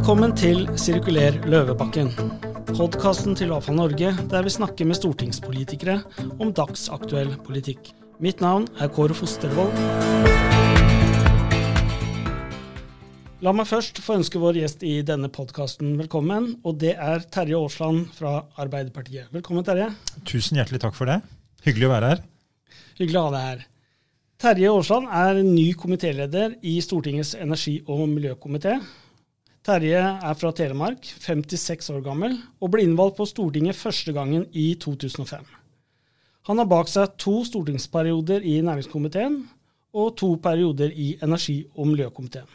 Velkommen til Sirkuler Løvebakken. Podkasten til Avfall Norge der vi snakker med stortingspolitikere om dagsaktuell politikk. Mitt navn er Kåre Fostervold. La meg først få ønske vår gjest i denne podkasten velkommen, og det er Terje Aasland fra Arbeiderpartiet. Velkommen, Terje. Tusen hjertelig takk for det. Hyggelig å være her. Hyggelig å ha deg her. Terje Aasland er ny komitéleder i Stortingets energi- og miljøkomité. Terje er fra Telemark, 56 år gammel, og ble innvalgt på Stortinget første gangen i 2005. Han har bak seg to stortingsperioder i næringskomiteen og to perioder i energi- og miljøkomiteen.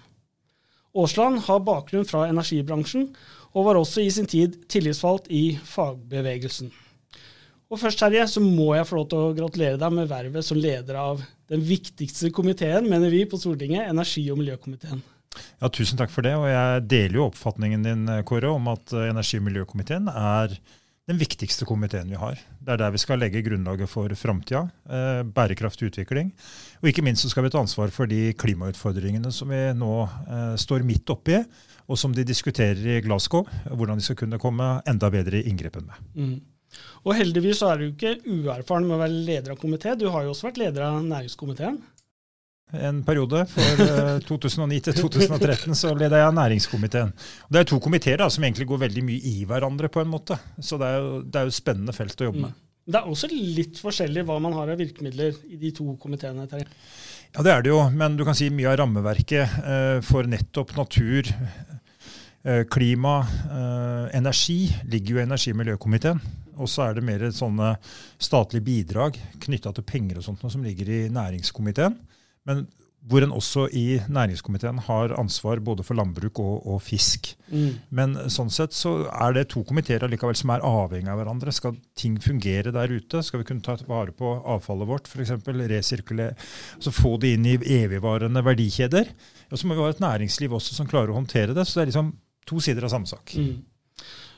Aasland har bakgrunn fra energibransjen, og var også i sin tid tillitsvalgt i fagbevegelsen. Og først, Terje, så må jeg få lov til å gratulere deg med vervet som leder av den viktigste komiteen, mener vi på Stortinget, energi- og miljøkomiteen. Ja, Tusen takk for det. og Jeg deler jo oppfatningen din Kåre, om at energi- og miljøkomiteen er den viktigste komiteen vi har. Det er der vi skal legge grunnlaget for framtida, eh, bærekraftig utvikling. Og ikke minst så skal vi ta ansvar for de klimautfordringene som vi nå eh, står midt oppi, og som de diskuterer i Glasgow. Hvordan de skal kunne komme enda bedre i inngrepen med. Mm. Og heldigvis så er du ikke uerfaren med å være leder av komité. Du har jo også vært leder av næringskomiteen. En periode. For 2009 til 2013 så leda jeg næringskomiteen. Det er to komiteer da, som egentlig går veldig mye i hverandre, på en måte. Så det er jo, det er jo et spennende felt å jobbe med. Mm. Det er også litt forskjellig hva man har av virkemidler i de to komiteene. Terje. Ja, det er det jo. Men du kan si mye av rammeverket eh, for nettopp natur, eh, klima, eh, energi ligger jo i energi- og miljøkomiteen. Og så er det mer sånne statlige bidrag knytta til penger og sånt som ligger i næringskomiteen. Men hvor en også i næringskomiteen har ansvar både for landbruk og, og fisk. Mm. Men sånn sett så er det to komiteer allikevel som er avhengig av hverandre. Skal ting fungere der ute, skal vi kunne ta vare på avfallet vårt, f.eks. resirkulere, så få det inn i evigvarende verdikjeder. Og så må vi ha et næringsliv også som klarer å håndtere det. Så det er liksom to sider av samme sak. Mm.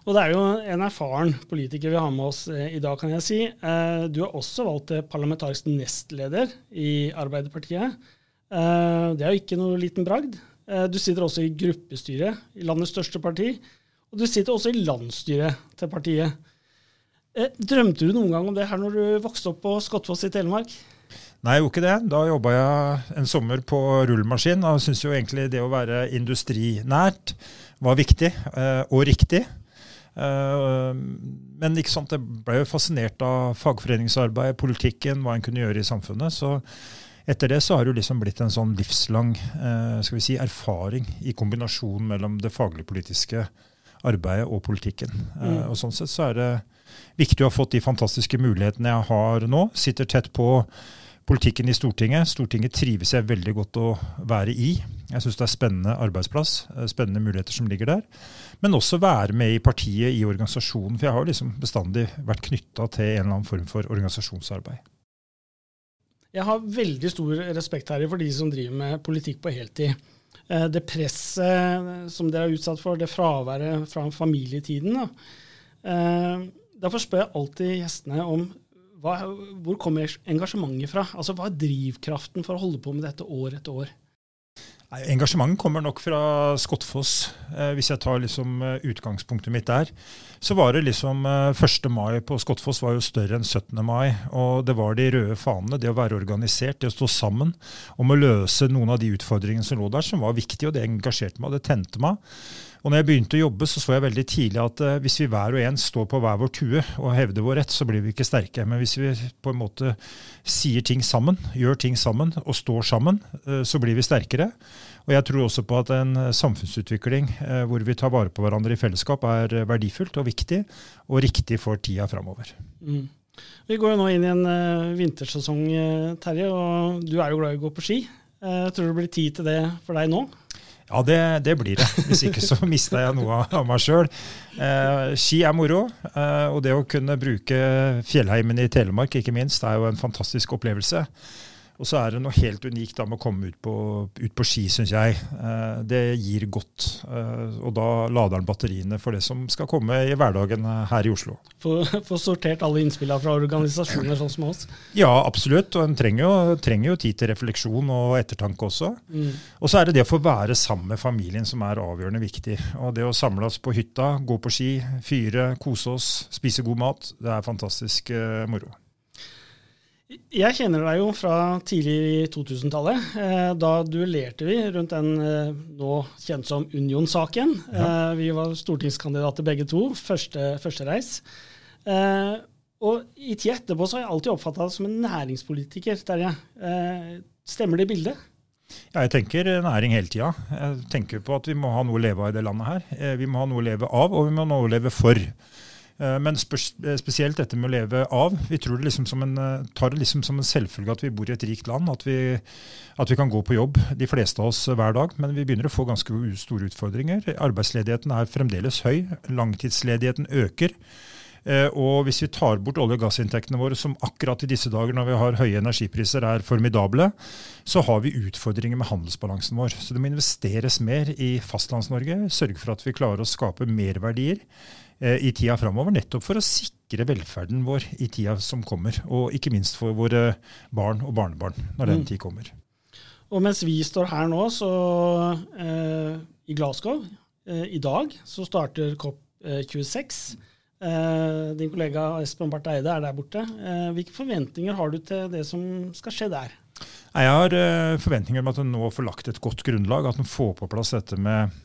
Og det er jo en erfaren politiker vi har med oss eh, i dag, kan jeg si. Eh, du er også valgt til parlamentarisk nestleder i Arbeiderpartiet. Eh, det er jo ikke noe liten bragd. Eh, du sitter også i gruppestyret i landets største parti, og du sitter også i landsstyret til partiet. Eh, drømte du noen gang om det her når du vokste opp på Skottfoss i Telemark? Nei, jeg gjorde ikke det. Da jobba jeg en sommer på rullemaskin, og syntes jo egentlig det å være industrinært var viktig eh, og riktig. Uh, men ikke sant, jeg ble jo fascinert av fagforeningsarbeid, politikken, hva en kunne gjøre i samfunnet. Så etter det så har det jo liksom blitt en sånn livslang uh, skal vi si, erfaring i kombinasjon mellom det faglig-politiske arbeidet og politikken. Uh, Mm. og Sånn sett så er det viktig å ha fått de fantastiske mulighetene jeg har nå. Sitter tett på politikken i Stortinget. Stortinget trives jeg veldig godt å være i. Jeg syns det er spennende arbeidsplass, eh, spennende muligheter som ligger der. Men også være med i partiet, i organisasjonen. For jeg har liksom bestandig vært knytta til en eller annen form for organisasjonsarbeid. Jeg har veldig stor respekt her for de som driver med politikk på heltid. Eh, Det presset som dere er utsatt for, det fraværet fra familietiden. Da. Eh, Derfor spør jeg alltid gjestene om hva, hvor kommer engasjementet fra? Altså Hva er drivkraften for å holde på med dette år etter år? Engasjementet kommer nok fra Skottfoss, eh, hvis jeg tar liksom eh, utgangspunktet mitt der. Så var det liksom eh, 1. mai på Skottfoss var jo større enn 17. mai. Og det var de røde fanene, det å være organisert, det å stå sammen om å løse noen av de utfordringene som lå der, som var viktige, og det engasjerte meg, og det tente meg. Og når jeg begynte å jobbe, så så jeg veldig tidlig at eh, hvis vi hver og en står på hver vår tue og hevder vår rett, så blir vi ikke sterke. Men hvis vi på en måte sier ting sammen, gjør ting sammen og står sammen, eh, så blir vi sterkere. Og jeg tror også på at en samfunnsutvikling eh, hvor vi tar vare på hverandre i fellesskap, er verdifullt og viktig, og riktig for tida framover. Mm. Vi går jo nå inn i en uh, vintersesong, Terje, og du er jo glad i å gå på ski. Uh, tror du det blir tid til det for deg nå? Ja, det, det, blir det. Hvis ikke så mister jeg noe av meg sjøl. Eh, ski er moro, eh, og det å kunne bruke fjellheimen i Telemark ikke minst, er jo en fantastisk opplevelse. Og så er det noe helt unikt da med å komme ut på, ut på ski, syns jeg. Eh, det gir godt. Eh, og da lader den batteriene for det som skal komme i hverdagen her i Oslo. Få sortert alle innspillene fra organisasjoner sånn som oss? Ja, absolutt. Og en trenger jo, trenger jo tid til refleksjon og ettertanke også. Mm. Og så er det det å få være sammen med familien som er avgjørende viktig. Og det å samle oss på hytta, gå på ski, fyre, kose oss, spise god mat, det er fantastisk moro. Jeg kjenner deg jo fra tidlig 2000-tallet. Eh, da duellerte vi rundt den eh, nå kjent som Union-saken. Ja. Eh, vi var stortingskandidater begge to. Første, første reis. Og i tida etterpå så har jeg alltid oppfatta deg som en næringspolitiker, Terje. Stemmer det bildet? Ja, jeg tenker næring hele tida. Jeg tenker på at vi må ha noe å leve av i det landet her. Vi må ha noe å leve av, og vi må ha noe å leve for. Eh, men eh, spesielt dette med å leve av. Vi tror det liksom en, eh, tar det liksom som en selvfølge at vi bor i et rikt land. At vi, at vi, kan gå på jobb, de fleste av oss hver dag. Men vi begynner å få ganske store utfordringer. Arbeidsledigheten er fremdeles høy. Langtidsledigheten øker. Og hvis vi tar bort olje- og gassinntektene våre, som akkurat i disse dager når vi har høye energipriser er formidable, så har vi utfordringer med handelsbalansen vår. Så det må investeres mer i Fastlands-Norge. Sørge for at vi klarer å skape merverdier i tida framover, nettopp for å sikre velferden vår i tida som kommer. Og ikke minst for våre barn og barnebarn når den mm. tid kommer. Og mens vi står her nå, så eh, i Glasgow eh, i dag, så starter COP26. Eh, din kollega Espen Barth Eide er der borte. Eh, hvilke forventninger har du til det som skal skje der? Jeg har eh, forventninger om at en nå får lagt et godt grunnlag, at en får på plass dette med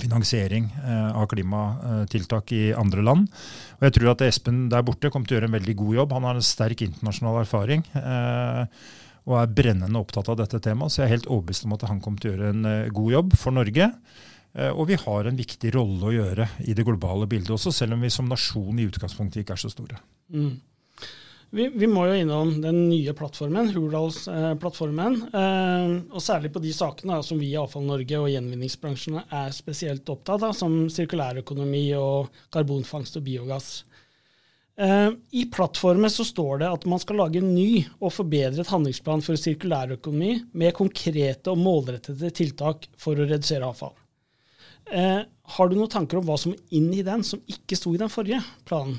finansiering eh, av klimatiltak i andre land. Og jeg tror at Espen der borte kommer til å gjøre en veldig god jobb. Han har en sterk internasjonal erfaring eh, og er brennende opptatt av dette temaet. Så jeg er helt overbevist om at han kommer til å gjøre en eh, god jobb for Norge. Og vi har en viktig rolle å gjøre i det globale bildet også, selv om vi som nasjon i utgangspunktet ikke er så store. Mm. Vi, vi, må jo innom den nye plattformen, Hurdalsplattformen. Eh, og særlig på de sakene som vi i Avfall Norge og gjenvinningsbransjen er spesielt opptatt av, som sirkulærøkonomi og karbonfangst og biogass. Eh, I plattformen så står det at man skal lage en ny og forbedret handlingsplan for sirkulærøkonomi med konkrete og målrettede tiltak for å redusere avfall. Eh, har du noen tanker om hva som er inn i den, som ikke sto i den forrige planen?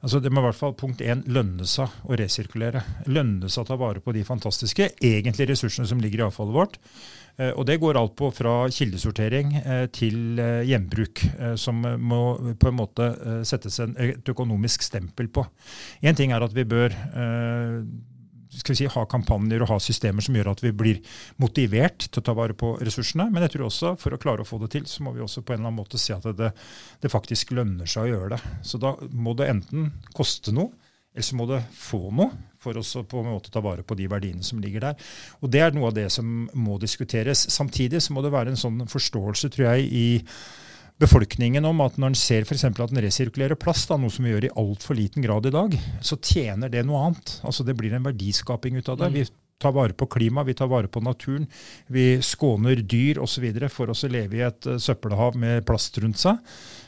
Altså Det må i hvert fall punkt én lønne seg å resirkulere. Lønne seg å ta vare på de fantastiske egentlige ressursene som ligger i avfallet vårt. Eh, og Det går alt på fra kildesortering eh, til hjembruk, gjenbruk, som må på en måte settes et økonomisk stempel på. Én ting er at vi bør skal vi si, ha kampanjer og ha systemer som gjør at vi blir motivert til å ta vare på ressursene. Men jeg tror også for å klare å få det til, så må vi også på en eller annen måte se at det, det faktisk lønner seg å gjøre det. Så da må det enten koste noe, eller så må det få noe for å på en måte ta vare på de verdiene som ligger der. Og Det er noe av det som må diskuteres. Samtidig så må det være en sånn forståelse, tror jeg, i befolkningen om at når en ser f.eks. at en resirkulerer plast, da, noe som vi gjør i altfor liten grad i dag, så tjener det noe annet. Altså Det blir en verdiskaping ut av det. Mm. Vi tar vare på klima, vi tar vare på naturen. Vi skåner dyr osv. for oss å leve i et uh, søppelhav med plast rundt seg.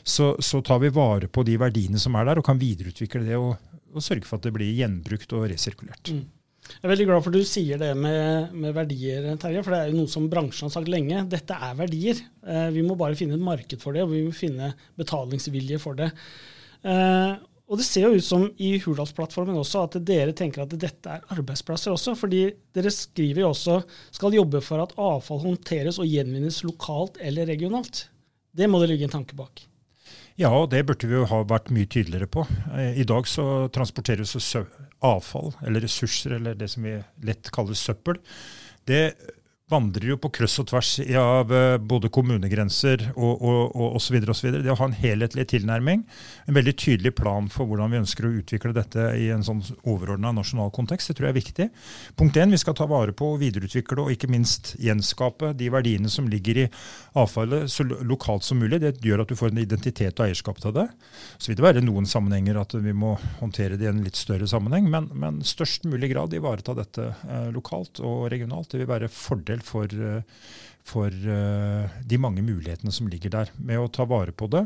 Så, så, tar vi vare på de verdiene som er der, og kan videreutvikle det og, og sørge for at det blir gjenbrukt og resirkulert. Mm. Jeg er veldig glad for at du sier det med, med, verdier, Terje. For det er jo noe som bransjen har sagt lenge. Dette er verdier. Eh, vi må bare finne et marked for det, og vi må finne betalingsvilje for det. Eh, og det ser jo ut som i Hurdalsplattformen også at dere tenker at dette er arbeidsplasser også. fordi dere skriver jo også skal jobbe for at avfall håndteres og gjenvinnes lokalt eller regionalt. Det må det ligge en tanke bak. Ja, og det burde vi jo ha vært mye tydeligere på. Eh, I dag så transporteres avfall, eller ressurser, eller det som vi lett kaller søppel. Det vandrer jo på kryss og tvers av eh, både kommunegrenser og osv. Det å ha en helhetlig tilnærming, en veldig tydelig plan for hvordan vi ønsker å utvikle dette i en sånn overordna nasjonal kontekst, det tror jeg er viktig. Punkt én, vi skal ta vare på, videreutvikle og ikke minst gjenskape de verdiene som ligger i avfallet så lokalt som mulig. Det gjør at du får en identitet og eierskap til det. Så vil det være noen sammenhenger at vi må håndtere det i en litt større sammenheng, men, men størst mulig grad ivareta dette eh, lokalt og regionalt. Det vil være fordel for, eh, for eh, de mange mulighetene som ligger der, med å ta vare på det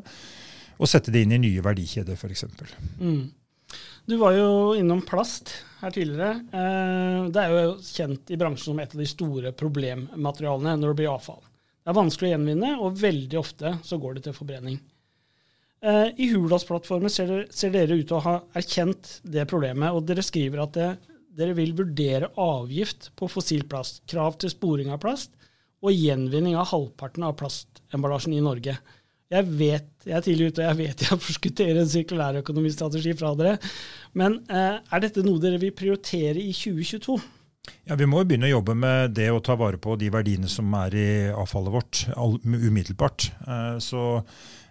og sette det inn i nye verdikjeder f.eks. Mm. Du var jo innom plast. her tidligere. Eh, det er jo kjent i bransjen som et av de store problemmaterialene når det blir avfall. Det er vanskelig å gjenvinne, og veldig ofte så går det til forbrenning. I Hurdalsplattformen ser, ser, dere ut til å ha erkjent det problemet, og dere skriver at det, dere vil vurdere avgift på fossil plast, krav til sporing av plast og gjenvinning av halvparten av plastemballasjen i Norge. Jeg vet, jeg er tidlig ute, og jeg vet jeg forskutterer en sirkulærøkonomistrategi fra dere. Men eh, er dette noe dere vil prioritere i 2022? Ja, Vi må jo begynne å jobbe med det å ta vare på de verdiene som er i avfallet vårt, umiddelbart. Eh, så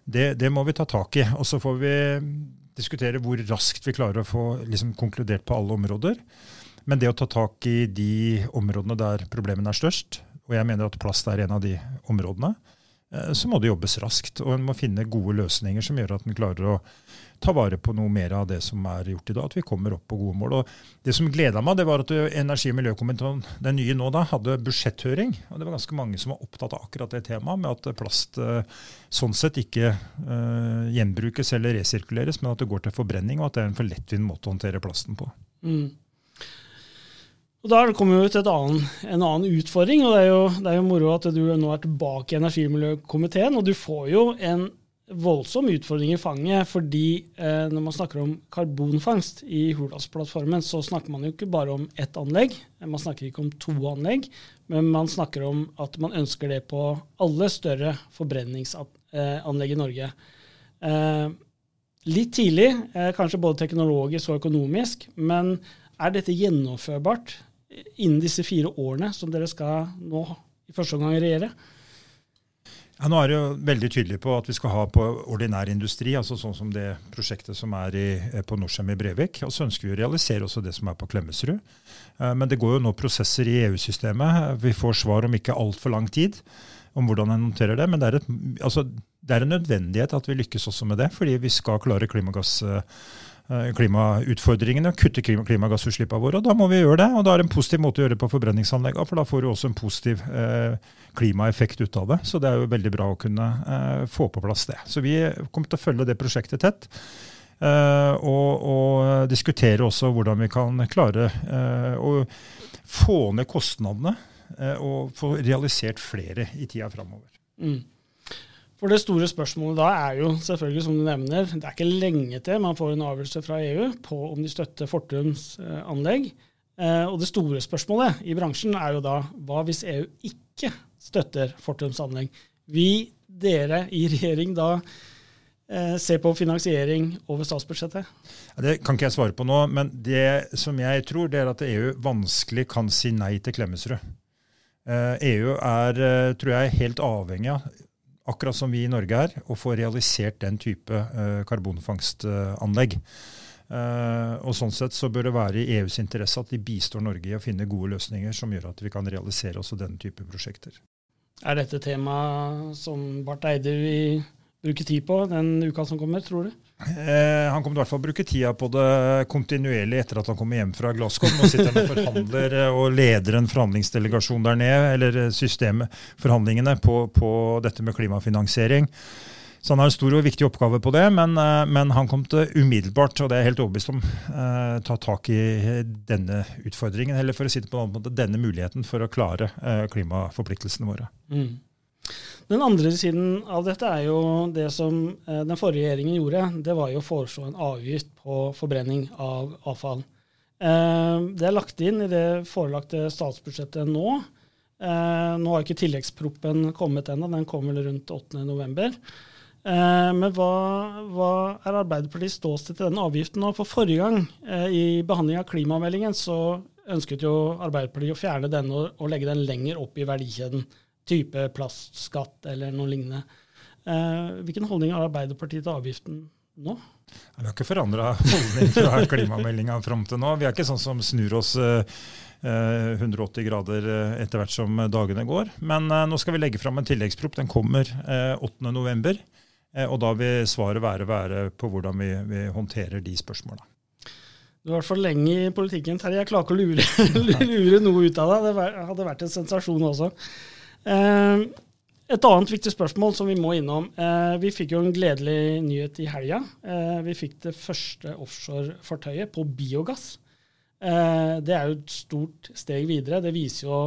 det, det, må vi ta tak i. Og så får vi diskutere hvor raskt vi klarer å få liksom, konkludert på alle områder. Men det å ta tak i de områdene der problemene er størst, og jeg mener at plast er en av de områdene, Eh, så må det jobbes raskt. Og en må finne gode løsninger som gjør at en klarer å ta vare på noe mer av det som er gjort i dag. At vi kommer opp på gode mål. Og det som gleda meg, det var at energi- og miljøkomiteen, den nye nå da, hadde budsjetthøring. Og det var ganske mange som var opptatt av akkurat det temaet, med at plast eh, sånn sett ikke uh, gjenbrukes eller resirkuleres, men at det går til forbrenning, og at det er en for lettvint måte å håndtere plasten på. Mm. Og Da kommer vi til annen, en annen utfordring. og det er, jo, det er, jo, moro at du nå er tilbake i energimiljøkomiteen. og. Du får jo en voldsom utfordring i fanget. fordi eh, når man snakker om karbonfangst i Hurdalsplattformen, så snakker man jo ikke bare om ett anlegg. Man snakker ikke om to anlegg, men man snakker om at man ønsker det på alle større forbrenningsanlegg i Norge. Eh, litt tidlig, eh, kanskje både teknologisk og økonomisk, men er dette gjennomførbart? Innen disse fire årene som dere skal nå i første omgang regjere? Ja, nå er det jo veldig tydelig på at vi skal ha på ordinær industri, altså sånn som det prosjektet som er i, på Norcem i Brevik. Og så ønsker vi å realisere også det som er på Klemetsrud. Eh, men det går jo nå prosesser i EU-systemet. Vi får svar om ikke altfor lang tid om hvordan en noterer det. Men det er, et, altså, det er en nødvendighet at vi lykkes også med det, fordi vi skal klare klimagass Eh, klimautfordringene og kutte klimagassutslippene våre. og Da må vi gjøre det. og Da er det en positiv måte å gjøre det på forbrenningsanleggene, for da får du også en positiv eh, klimaeffekt ut av det. Så det er jo veldig bra å kunne eh, få på plass det. Så vi kommer til å følge det prosjektet tett. Eh, og, og, diskutere også hvordan vi kan klare eh, å få ned kostnadene eh, og få realisert flere i tida framover. Mm. For det store spørsmålet da er jo selvfølgelig, som du nevner, det er ikke lenge til man får en avgjørelse fra EU på om de støtter Fortums eh, anlegg. Eh, og det store spørsmålet i bransjen er jo da hva hvis EU ikke støtter Fortums anlegg? Vil dere i regjering da eh, se på finansiering over statsbudsjettet? Det kan ikke jeg svare på nå, men det som jeg tror, det er at EU vanskelig kan si nei til Klemetsrud. EU er, tror jeg, helt avhengig av akkurat som vi i Norge er, å få realisert den type uh, karbonfangstanlegg. Uh, og Sånn sett så bør det være i EUs interesse at de bistår Norge i å finne gode løsninger som gjør at vi kan realisere også denne type prosjekter. Er dette tema som Barth Eide vil bruke tid på den uka som kommer, tror du? Eh, han kommer i hvert fall bruke tida på det kontinuerlig etter at han kommer hjem fra Glasgow. Nå sitter han og forhandler eh, og leder en forhandlingsdelegasjon der nede, eller systemet, systemforhandlingene på, på dette med klimafinansiering. Så han har en stor og viktig oppgave på det, men, eh, men han kommer til umiddelbart, og det er jeg helt overbevist om, eh, ta tak i denne utfordringen, eller for å si det på en annen måte, denne muligheten for å klare eh, klimaforpliktelsene våre. Mm. Den andre siden av dette er jo det som eh, den forrige regjeringen gjorde. Det var jo å foreslå en avgift på forbrenning av avfall. Eh, det er lagt inn i det forelagte statsbudsjettet nå. Eh, nå har ikke tilleggsproppen kommet ennå, den kommer vel rundt 8.11. Men hva, hva, er Arbeiderpartiets ståsted til denne avgiften nå? For forrige gang, i behandling av klimameldingen, så ønsket jo Arbeiderpartiet å fjerne denne og, legge den lenger opp i verdikjeden type plastskatt eller noe lignende. Eh, hvilken holdning har Arbeiderpartiet til avgiften nå? Vi har ikke forandra holdning fra klimameldinga fram til nå. Vi er ikke sånn som snur oss eh, 180 eh, grader eh, etter hvert som dagene går. Men eh, nå skal vi legge fram en tilleggsprop. Den kommer 8.11. Og da vil svaret være, være på hvordan vi, vi håndterer de spørsmåla. Du har hvert for lenge i politikken, Terje. Jeg klarer ikke å lure, lure noe ut av deg. Det hadde vært en sensasjon også. Eh, et annet viktig spørsmål som vi må innom. Eh, vi fikk jo en gledelig nyhet i helga. Eh, vi fikk det første offshore-fartøyet på biogass. Eh, det er jo et stort steg videre. Det viser jo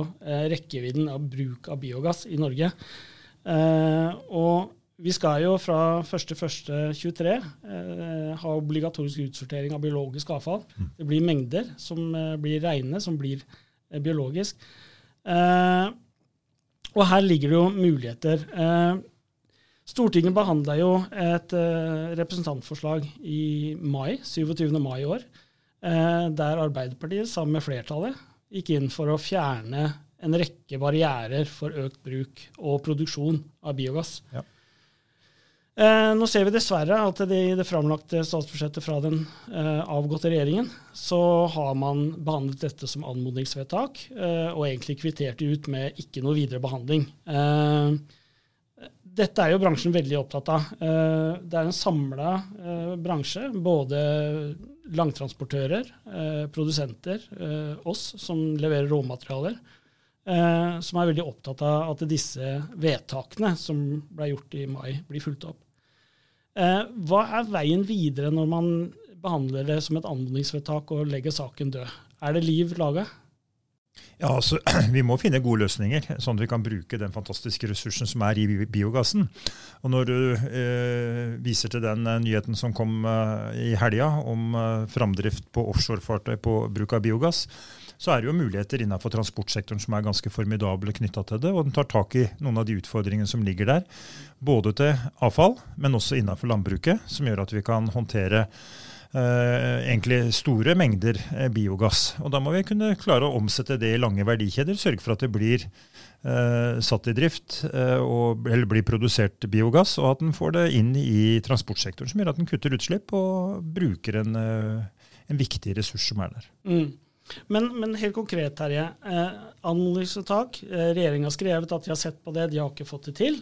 rekkevidden av bruk av biogass i Norge. Eh, og vi skal jo fra 1.1.23 eh, ha obligatorisk utsortering av biologisk avfall. Mm. Det blir mengder som blir reine, som blir biologisk. Eh, og her ligger det jo muligheter. Eh, Stortinget behandla jo et eh, representantforslag i mai, 27. mai i år, der Arbeiderpartiet sammen med flertallet gikk inn for å fjerne en rekke barrierer for økt bruk og produksjon av biogass. Ja. Eh, nå ser vi dessverre at det i det framlagte statsbudsjettet fra den eh, avgåtte regjeringen, så har man behandlet dette som anmodningsvedtak, eh, og egentlig kvittert det ut med ikke noe videre behandling. Eh, dette er jo bransjen veldig opptatt av. Eh, det er en samla eh, bransje, både langtransportører, produsenter, oss som leverer råmaterialer, som er veldig opptatt av at disse vedtakene som ble gjort i mai, blir fulgt opp. Eh, hva er veien videre når man behandler det som et anmodningsvedtak og legger saken død? Er det liv laga? Ja, altså, Vi må finne gode løsninger, sånn at vi kan bruke den fantastiske ressursen som er i biogassen. Og Når du eh, viser til den eh, nyheten som kom eh, i helga om eh, framdrift på offshorefartøy på bruk av biogass, så er det jo muligheter innenfor transportsektoren som er ganske formidable knytta til det. Og den tar tak i noen av de utfordringene som ligger der. Både til avfall, men også innenfor landbruket, som gjør at vi kan håndtere Uh, egentlig store mengder uh, biogass. Og Da må vi kunne klare å omsette det i lange verdikjeder, sørge for at det blir uh, satt i drift og, eller blir produsert biogass, og at en får det inn i transportsektoren, som gjør at en kutter utslipp og bruker en, en viktig ressurs som er der. Mm. Men, men, helt konkret, Terje. Eh, Anmodningsvedtak. Eh, Regjeringa har skrevet at de har sett på det, de har ikke fått det til.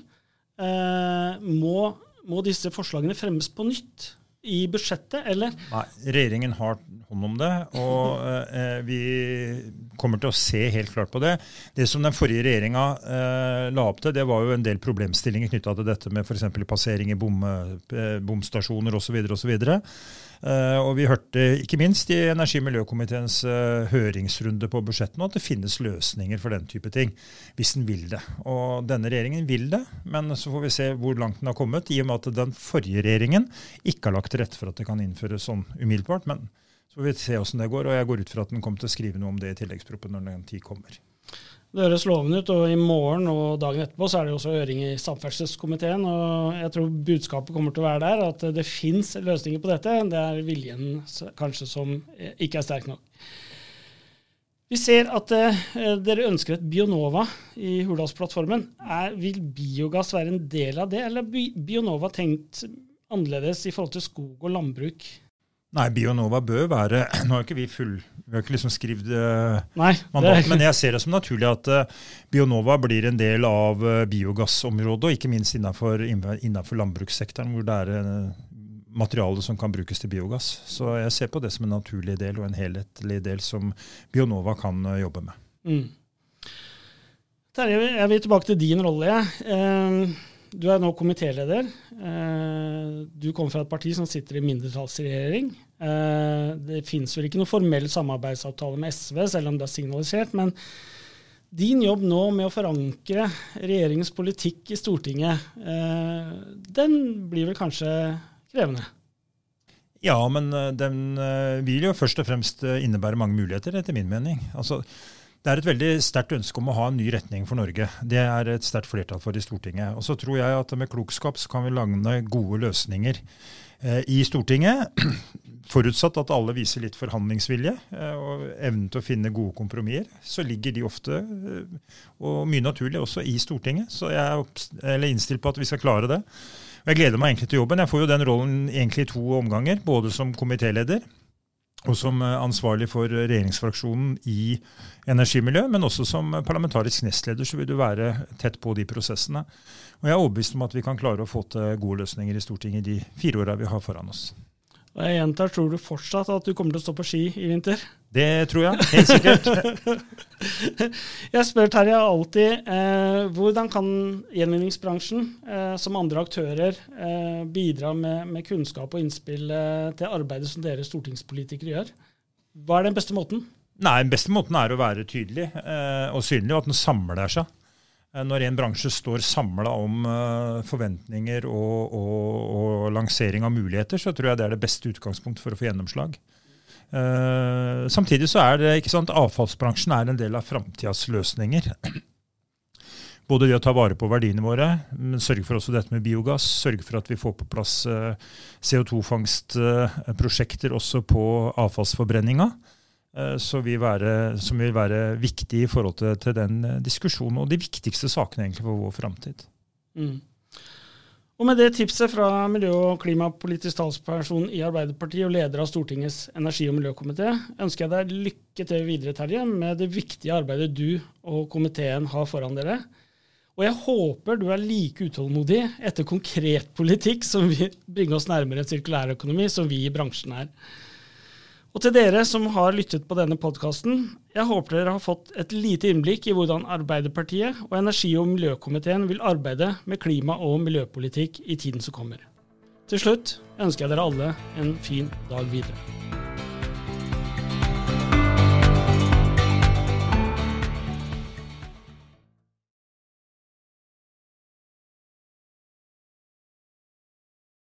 Eh, må, må, disse forslagene fremmes på nytt i budsjettet, eller? Nei, regjeringen har hånd om det, og eh, vi kommer til å se helt klart på det. Det som den forrige regjeringa eh, la opp til, det var jo en del problemstillinger knytta til dette med f.eks. passering i bom, eh, bomstasjoner osv. osv. Uh, og vi hørte ikke minst i energi- og miljøkomiteens uh, høringsrunde på budsjettet nå at det finnes løsninger for den type ting, hvis den vil det. Og denne regjeringen vil det, men så får vi se hvor langt den har kommet, i og med at den forrige regjeringen ikke har lagt til rette for at det kan innføres sånn umiddelbart. Men så får vi se hvordan det går, og jeg går ut fra at den kommer til å skrive noe om det i tilleggsproppen når den tid kommer. Det høres lovende ut. og I morgen og dagen etterpå så er det også høring i samferdselskomiteen. og Jeg tror budskapet kommer til å være der, at det fins løsninger på dette. Det er viljen kanskje som ikke er sterk nok. Vi ser at eh, dere ønsker et Bionova i Hurdalsplattformen. Vil biogass være en del av det, eller er Bionova tenkt annerledes i forhold til skog og landbruk? Nei, Bionova bør være Nå har ikke vi full Vi har ikke liksom skrevet uh, mandat, men jeg ser det som naturlig at uh, Bionova blir en del av uh, biogassområdet, og ikke minst innenfor, innenfor landbrukssektoren, hvor det er materiale som kan brukes til biogass. Så jeg ser på det som en naturlig del og en helhetlig del som Bionova kan jobbe med. Mm. Terje, jeg vil tilbake til din rolle. Eh, du er nå komitéleder. Eh, du kommer fra et parti som sitter i mindretallsregjering. Eh, det finnes vel ikke noe formell samarbeidsavtale med SV, selv om det er signalisert. Men din jobb nå med å forankre regjeringens politikk i Stortinget, eh, den blir vel kanskje krevende? Ja, men den vil jo først og fremst innebære mange muligheter, etter min mening. Altså, det er et veldig sterkt ønske om å ha en ny retning for Norge. Det er et sterkt flertall for i Stortinget. Og så tror jeg at med klokskap så kan vi lagne gode løsninger eh, i Stortinget. Forutsatt at alle viser litt forhandlingsvilje eh, og evnen til å finne gode kompromisser. Så ligger de ofte, eh, og mye naturlig, også i Stortinget. Så jeg er innstilt på at vi skal klare det. Og jeg gleder meg egentlig til jobben. Jeg får jo den rollen egentlig i to omganger. Både som komitéleder og som eh, ansvarlig for regjeringsfraksjonen i energimiljø, men også som parlamentarisk nestleder så vil du være tett på de prosessene. Og Jeg er overbevist om at vi kan klare å få til gode løsninger i Stortinget de fire åra vi har foran oss. Og jeg gjentar, tror du fortsatt at du kommer til å stå på ski i vinter? Det tror jeg, helt sikkert. jeg spør Terje alltid eh, hvordan kan gjenvinningsbransjen, eh, som andre aktører, eh, bidra med, med, kunnskap og innspill eh, til arbeidet som dere stortingspolitikere gjør? Hva er den beste måten? Nei, Den beste måten er å være tydelig eh, og synlig, og at den samler seg. Eh, når en bransje står samla om eh, forventninger og, og, og, lansering av muligheter, så tror jeg det er det beste utgangspunkt for å få gjennomslag. Uh, samtidig så er det ikke sant, avfallsbransjen er en del av framtidas løsninger. Både det å ta vare på verdiene våre, sørge for også dette med biogass. Sørge for at vi får på plass eh, CO2-fangstprosjekter også på avfallsforbrenninga. Eh, som vil, være, viktig i forhold til, til, den diskusjonen, og de viktigste sakene egentlig for vår framtid. Mm. Og med det tipset fra miljø- og klimapolitisk talsperson i Arbeiderpartiet og leder av Stortingets energi- og miljøkomité, ønsker jeg deg lykke til videre, Terje, med det viktige arbeidet du og komiteen har foran dere. Og jeg håper du er like utålmodig etter konkret politikk som vil bringe oss nærmere en sirkulærøkonomi, som vi i bransjen er. Og til dere som har lyttet på denne podkasten, jeg håper dere har fått et lite innblikk i hvordan Arbeiderpartiet og energi- og miljøkomiteen vil arbeide med klima- og miljøpolitikk i tiden som kommer. Til slutt ønsker jeg dere alle en fin dag videre.